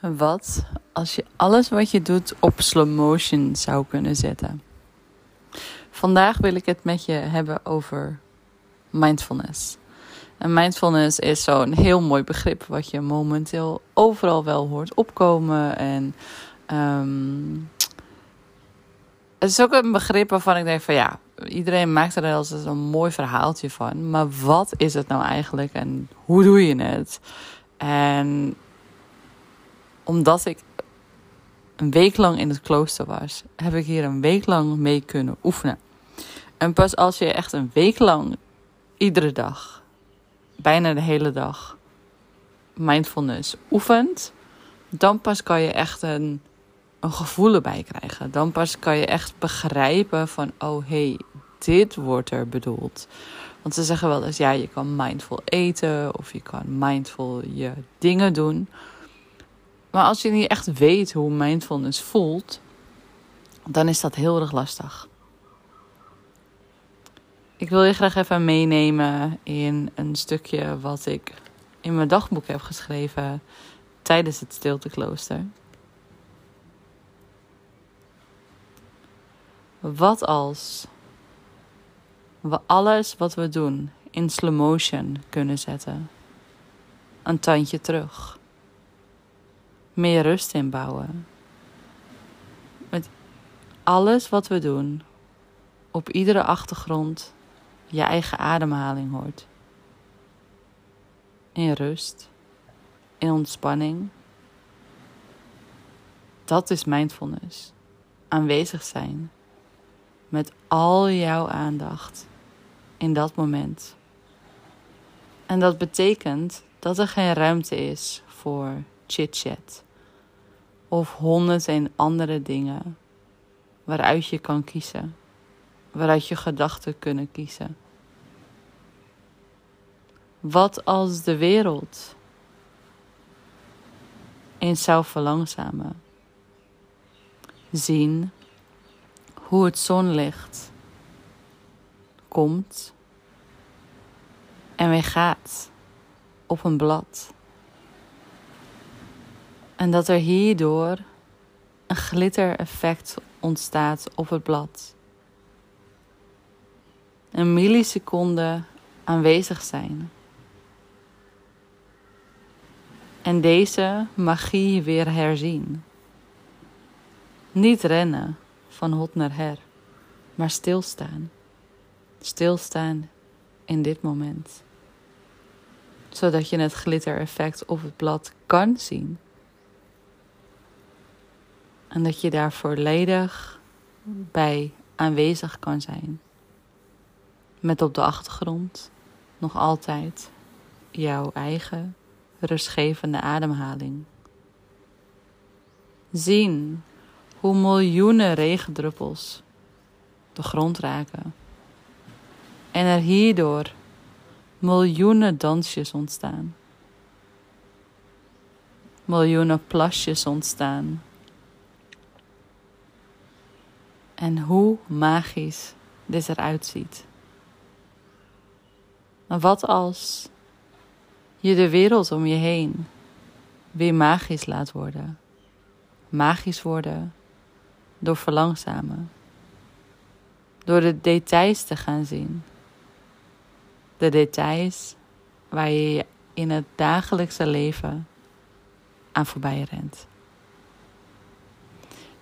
Wat als je alles wat je doet op slow motion zou kunnen zetten? Vandaag wil ik het met je hebben over mindfulness. En mindfulness is zo'n heel mooi begrip wat je momenteel overal wel hoort opkomen. En um, het is ook een begrip waarvan ik denk van ja, iedereen maakt er als een mooi verhaaltje van. Maar wat is het nou eigenlijk en hoe doe je het? En omdat ik een week lang in het klooster was, heb ik hier een week lang mee kunnen oefenen. En pas als je echt een week lang, iedere dag, bijna de hele dag, mindfulness oefent, dan pas kan je echt een, een gevoel erbij krijgen. Dan pas kan je echt begrijpen van, oh hey, dit wordt er bedoeld. Want ze zeggen wel eens, ja, je kan mindful eten of je kan mindful je dingen doen. Maar als je niet echt weet hoe mindfulness voelt, dan is dat heel erg lastig. Ik wil je graag even meenemen in een stukje wat ik in mijn dagboek heb geschreven tijdens het stilteklooster. Wat als we alles wat we doen in slow motion kunnen zetten? Een tandje terug meer rust inbouwen. Met alles wat we doen, op iedere achtergrond je eigen ademhaling hoort. In rust, in ontspanning. Dat is mindfulness. Aanwezig zijn met al jouw aandacht in dat moment. En dat betekent dat er geen ruimte is voor chit-chat of honderd en andere dingen waaruit je kan kiezen, waaruit je gedachten kunnen kiezen. Wat als de wereld eens zou verlangzamen? Zien hoe het zonlicht komt en weer gaat op een blad. En dat er hierdoor een glitter-effect ontstaat op het blad. Een milliseconde aanwezig zijn. En deze magie weer herzien. Niet rennen van hot naar her, maar stilstaan. Stilstaan in dit moment. Zodat je het glitter-effect op het blad kan zien. En dat je daar volledig bij aanwezig kan zijn. Met op de achtergrond nog altijd jouw eigen rustgevende ademhaling. Zien hoe miljoenen regendruppels de grond raken. En er hierdoor miljoenen dansjes ontstaan. Miljoenen plasjes ontstaan en hoe magisch dit eruit ziet. Maar wat als je de wereld om je heen weer magisch laat worden? Magisch worden door verlangzamen, door de details te gaan zien. De details waar je in het dagelijkse leven aan voorbij rent.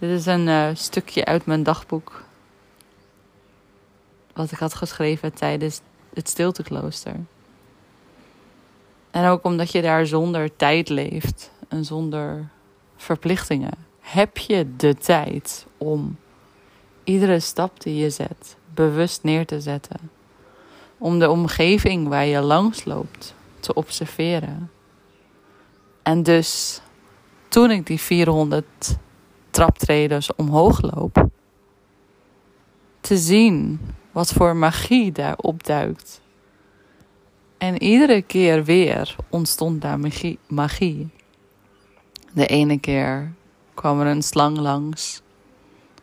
Dit is een uh, stukje uit mijn dagboek. Wat ik had geschreven tijdens het stilteklooster. En ook omdat je daar zonder tijd leeft en zonder verplichtingen, heb je de tijd om iedere stap die je zet bewust neer te zetten. Om de omgeving waar je langs loopt te observeren. En dus toen ik die 400 traptreders omhoog loop, te zien wat voor magie daar opduikt. En iedere keer weer ontstond daar magie. De ene keer kwam er een slang langs,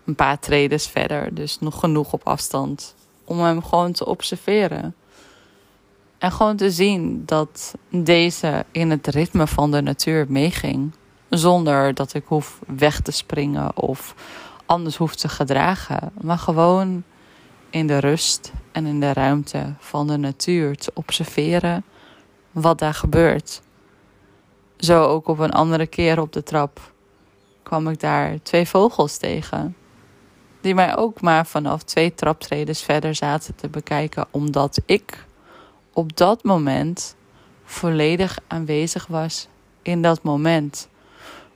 een paar tredes verder, dus nog genoeg op afstand om hem gewoon te observeren. En gewoon te zien dat deze in het ritme van de natuur meeging. Zonder dat ik hoef weg te springen of anders hoef te gedragen. Maar gewoon in de rust en in de ruimte van de natuur te observeren wat daar gebeurt. Zo ook op een andere keer op de trap kwam ik daar twee vogels tegen. Die mij ook maar vanaf twee traptredes verder zaten te bekijken, omdat ik op dat moment volledig aanwezig was in dat moment.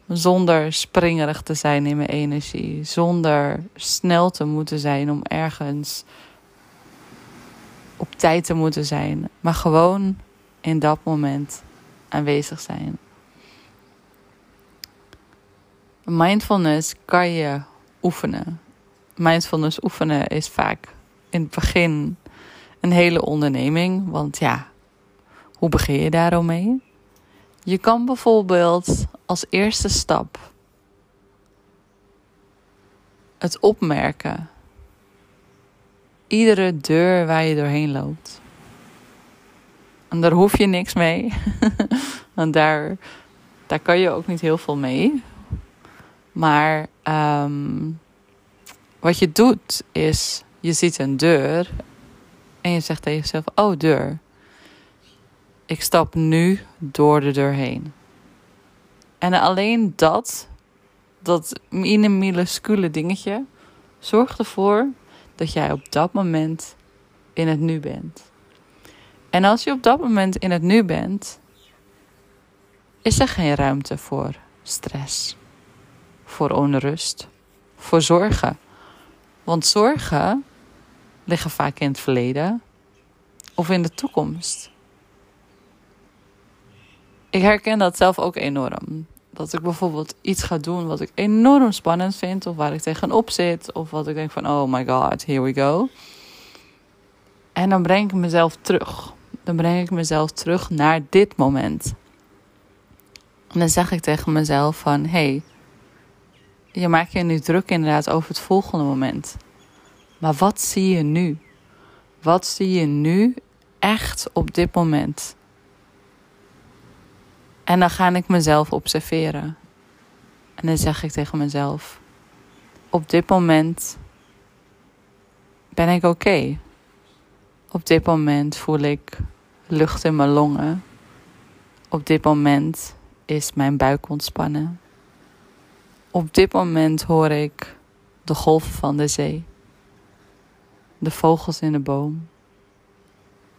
Zonder springerig te zijn in mijn energie, zonder snel te moeten zijn om ergens op tijd te moeten zijn, maar gewoon in dat moment aanwezig zijn. Mindfulness kan je oefenen. Mindfulness oefenen is vaak in het begin een hele onderneming. Want ja, hoe begin je daarom mee? Je kan bijvoorbeeld als eerste stap het opmerken. Iedere deur waar je doorheen loopt. En daar hoef je niks mee. Want daar, daar kan je ook niet heel veel mee. Maar um, wat je doet is, je ziet een deur en je zegt tegen jezelf: Oh, deur. Ik stap nu door de deur heen. En alleen dat, dat minuscule dingetje, zorgt ervoor dat jij op dat moment in het nu bent. En als je op dat moment in het nu bent, is er geen ruimte voor stress, voor onrust, voor zorgen. Want zorgen liggen vaak in het verleden of in de toekomst. Ik herken dat zelf ook enorm. Dat ik bijvoorbeeld iets ga doen wat ik enorm spannend vind, of waar ik tegenop zit, of wat ik denk van: oh my god, here we go. En dan breng ik mezelf terug. Dan breng ik mezelf terug naar dit moment. En dan zeg ik tegen mezelf van: hey, je maakt je nu druk inderdaad over het volgende moment. Maar wat zie je nu? Wat zie je nu echt op dit moment? En dan ga ik mezelf observeren. En dan zeg ik tegen mezelf: Op dit moment ben ik oké. Op dit moment voel ik lucht in mijn longen. Op dit moment is mijn buik ontspannen. Op dit moment hoor ik de golven van de zee de vogels in de boom,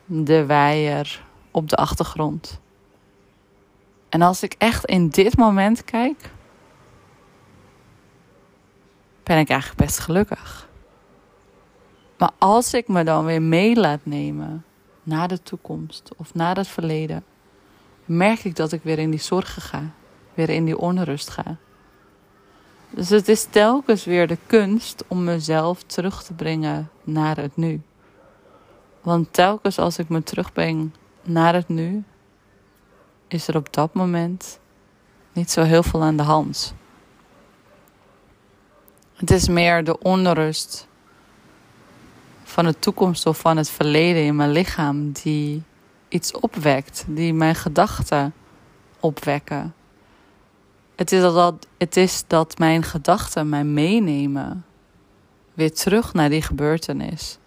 de weier op de achtergrond. En als ik echt in dit moment kijk, ben ik eigenlijk best gelukkig. Maar als ik me dan weer mee laat nemen naar de toekomst of naar het verleden, merk ik dat ik weer in die zorgen ga, weer in die onrust ga. Dus het is telkens weer de kunst om mezelf terug te brengen naar het nu. Want telkens als ik me terugbreng naar het nu, is er op dat moment niet zo heel veel aan de hand. Het is meer de onrust van de toekomst of van het verleden in mijn lichaam die iets opwekt, die mijn gedachten opwekken. Het is dat, het is dat mijn gedachten mij meenemen weer terug naar die gebeurtenis.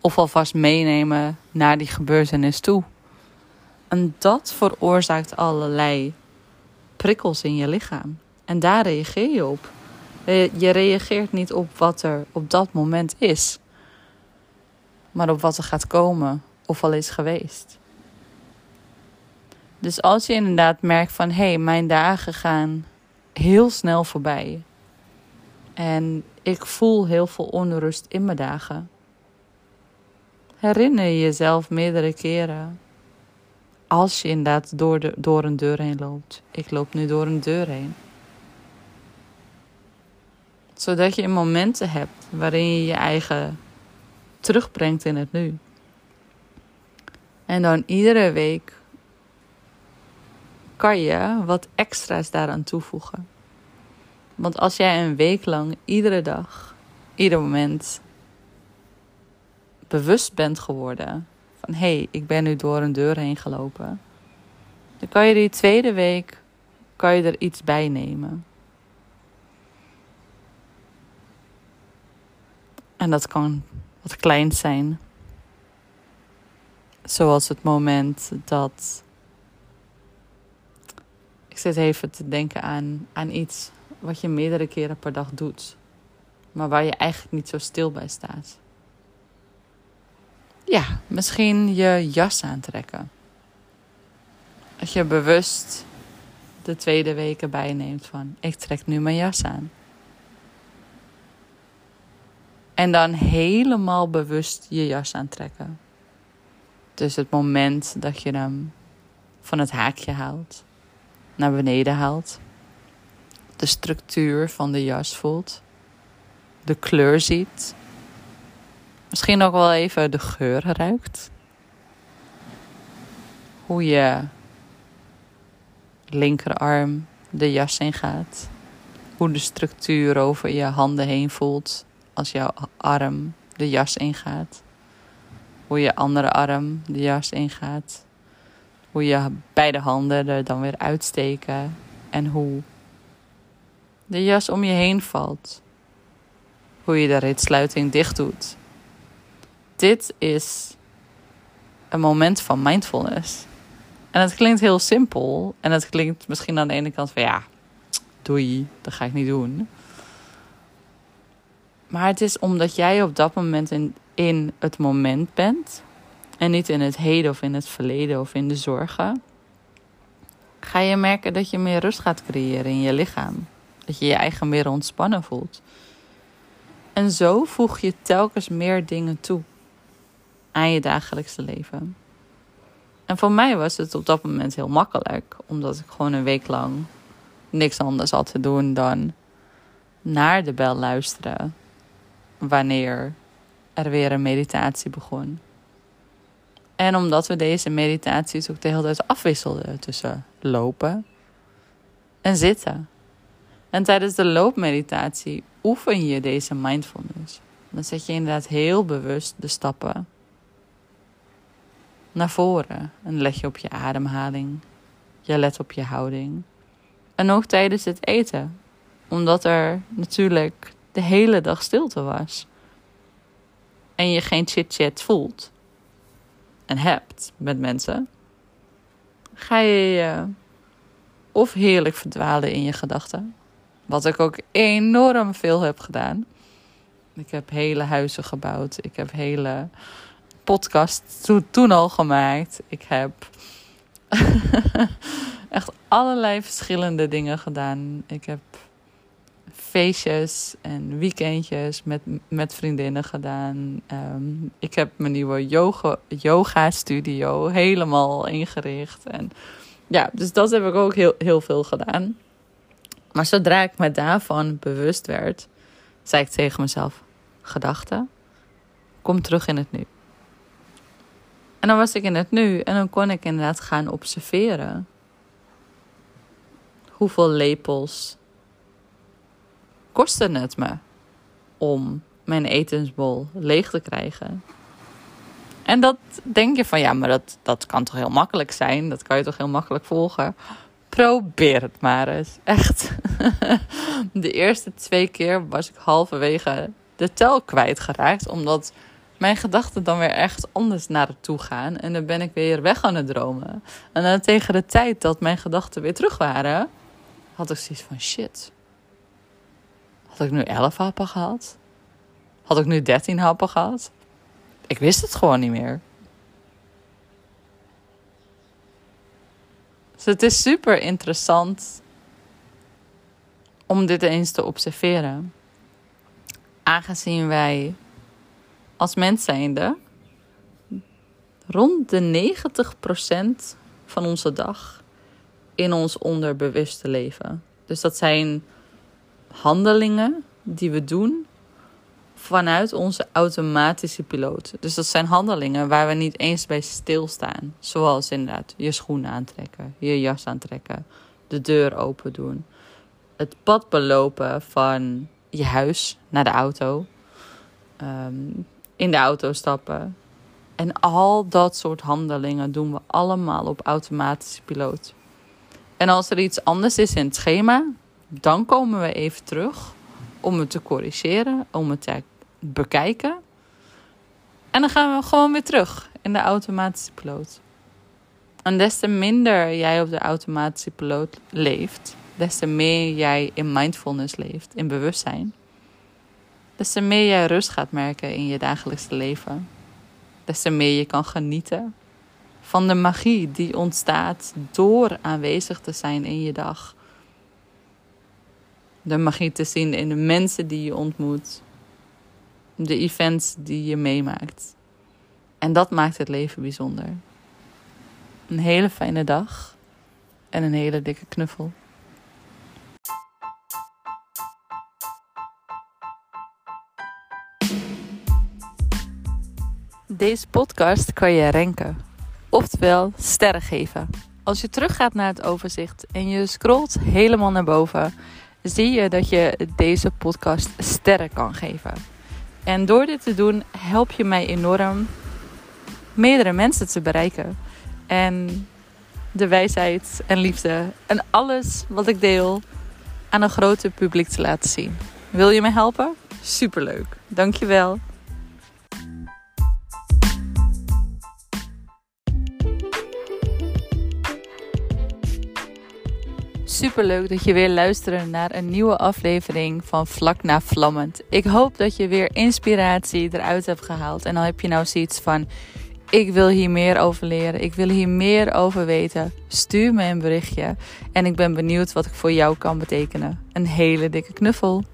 Of alvast meenemen naar die gebeurtenis toe. En dat veroorzaakt allerlei prikkels in je lichaam. En daar reageer je op. Je reageert niet op wat er op dat moment is, maar op wat er gaat komen of al is geweest. Dus als je inderdaad merkt van hé, hey, mijn dagen gaan heel snel voorbij. En ik voel heel veel onrust in mijn dagen. Herinner je jezelf meerdere keren. Als je inderdaad door, de, door een deur heen loopt. Ik loop nu door een deur heen. Zodat je momenten hebt waarin je je eigen terugbrengt in het nu. En dan iedere week kan je wat extra's daaraan toevoegen. Want als jij een week lang iedere dag, ieder moment bewust bent geworden hé, hey, ik ben nu door een deur heen gelopen, dan kan je die tweede week kan je er iets bij nemen. En dat kan wat klein zijn. Zoals het moment dat. Ik zit even te denken aan, aan iets wat je meerdere keren per dag doet, maar waar je eigenlijk niet zo stil bij staat. Ja, misschien je jas aantrekken. Als je bewust de tweede weken bijneemt van ik trek nu mijn jas aan. En dan helemaal bewust je jas aantrekken. Dus het moment dat je hem van het haakje haalt, naar beneden haalt, de structuur van de jas voelt, de kleur ziet, misschien ook wel even de geur ruikt, hoe je linkerarm de jas in gaat, hoe de structuur over je handen heen voelt als jouw arm de jas ingaat. Hoe je andere arm de jas ingaat. Hoe je beide handen er dan weer uitsteken. En hoe de jas om je heen valt. Hoe je de ritsluiting dicht doet. Dit is een moment van mindfulness. En het klinkt heel simpel. En het klinkt misschien aan de ene kant van ja, doei, dat ga ik niet doen. Maar het is omdat jij op dat moment in, in het moment bent. En niet in het heden of in het verleden of in de zorgen. Ga je merken dat je meer rust gaat creëren in je lichaam. Dat je je eigen meer ontspannen voelt. En zo voeg je telkens meer dingen toe aan je dagelijkse leven. En voor mij was het op dat moment heel makkelijk, omdat ik gewoon een week lang niks anders had te doen dan naar de bel luisteren wanneer er weer een meditatie begon. En omdat we deze meditaties ook de hele tijd afwisselden tussen lopen en zitten. En tijdens de loopmeditatie oefen je deze mindfulness. Dan zet je inderdaad heel bewust de stappen naar voren. En leg je op je ademhaling. Je let op je houding. En ook tijdens het eten. Omdat er natuurlijk de hele dag stilte was. En je geen chit-chat voelt. En hebt met mensen. Ga je je of heerlijk verdwalen in je gedachten. Wat ik ook enorm veel heb gedaan. Ik heb hele huizen gebouwd. Ik heb hele podcasts toen al gemaakt. Ik heb echt allerlei verschillende dingen gedaan. Ik heb feestjes en weekendjes met, met vriendinnen gedaan. Ehm, ik heb mijn nieuwe yoga, yoga studio helemaal ingericht. En ja, dus dat heb ik ook heel, heel veel gedaan. Maar zodra ik me daarvan bewust werd, zei ik tegen mezelf: Gedachten, kom terug in het nu. En dan was ik in het nu en dan kon ik inderdaad gaan observeren. Hoeveel lepels kostte het me om mijn etensbol leeg te krijgen? En dat denk je van ja, maar dat, dat kan toch heel makkelijk zijn? Dat kan je toch heel makkelijk volgen? Probeer het maar eens. Echt. De eerste twee keer was ik halverwege de tel kwijtgeraakt. Omdat mijn gedachten dan weer echt anders naar het toe gaan. En dan ben ik weer weg aan het dromen. En dan tegen de tijd dat mijn gedachten weer terug waren, had ik zoiets van shit. Had ik nu 11 happen gehad? Had ik nu 13 happen gehad? Ik wist het gewoon niet meer. Dus het is super interessant om dit eens te observeren. Aangezien wij als mens zijnde rond de 90% van onze dag in ons onderbewuste leven. Dus dat zijn handelingen die we doen vanuit onze automatische piloot. Dus dat zijn handelingen waar we niet eens bij stilstaan. Zoals inderdaad je schoenen aantrekken, je jas aantrekken, de deur open doen, het pad belopen van je huis naar de auto, ehm, in de auto stappen. En al dat soort handelingen doen we allemaal op automatische piloot. En als er iets anders is in het schema, dan komen we even terug om het te corrigeren, om het te bekijken. En dan gaan we gewoon weer terug in de automatische piloot. En des te minder jij op de automatische piloot leeft, des te meer jij in mindfulness leeft, in bewustzijn, des te meer jij rust gaat merken in je dagelijkse leven, des te meer je kan genieten van de magie die ontstaat door aanwezig te zijn in je dag. De magie te zien in de mensen die je ontmoet, de events die je meemaakt. En dat maakt het leven bijzonder. Een hele fijne dag en een hele dikke knuffel. Deze podcast kan je renken, oftewel sterren geven. Als je teruggaat naar het overzicht en je scrolt helemaal naar boven, zie je dat je deze podcast sterren kan geven. En door dit te doen help je mij enorm meerdere mensen te bereiken. En de wijsheid en liefde en alles wat ik deel aan een groter publiek te laten zien. Wil je me helpen? Superleuk. Dankjewel. Super leuk dat je weer luistert naar een nieuwe aflevering van Vlak na Vlammend. Ik hoop dat je weer inspiratie eruit hebt gehaald. En dan heb je nou zoiets van: ik wil hier meer over leren, ik wil hier meer over weten. Stuur me een berichtje en ik ben benieuwd wat ik voor jou kan betekenen. Een hele dikke knuffel.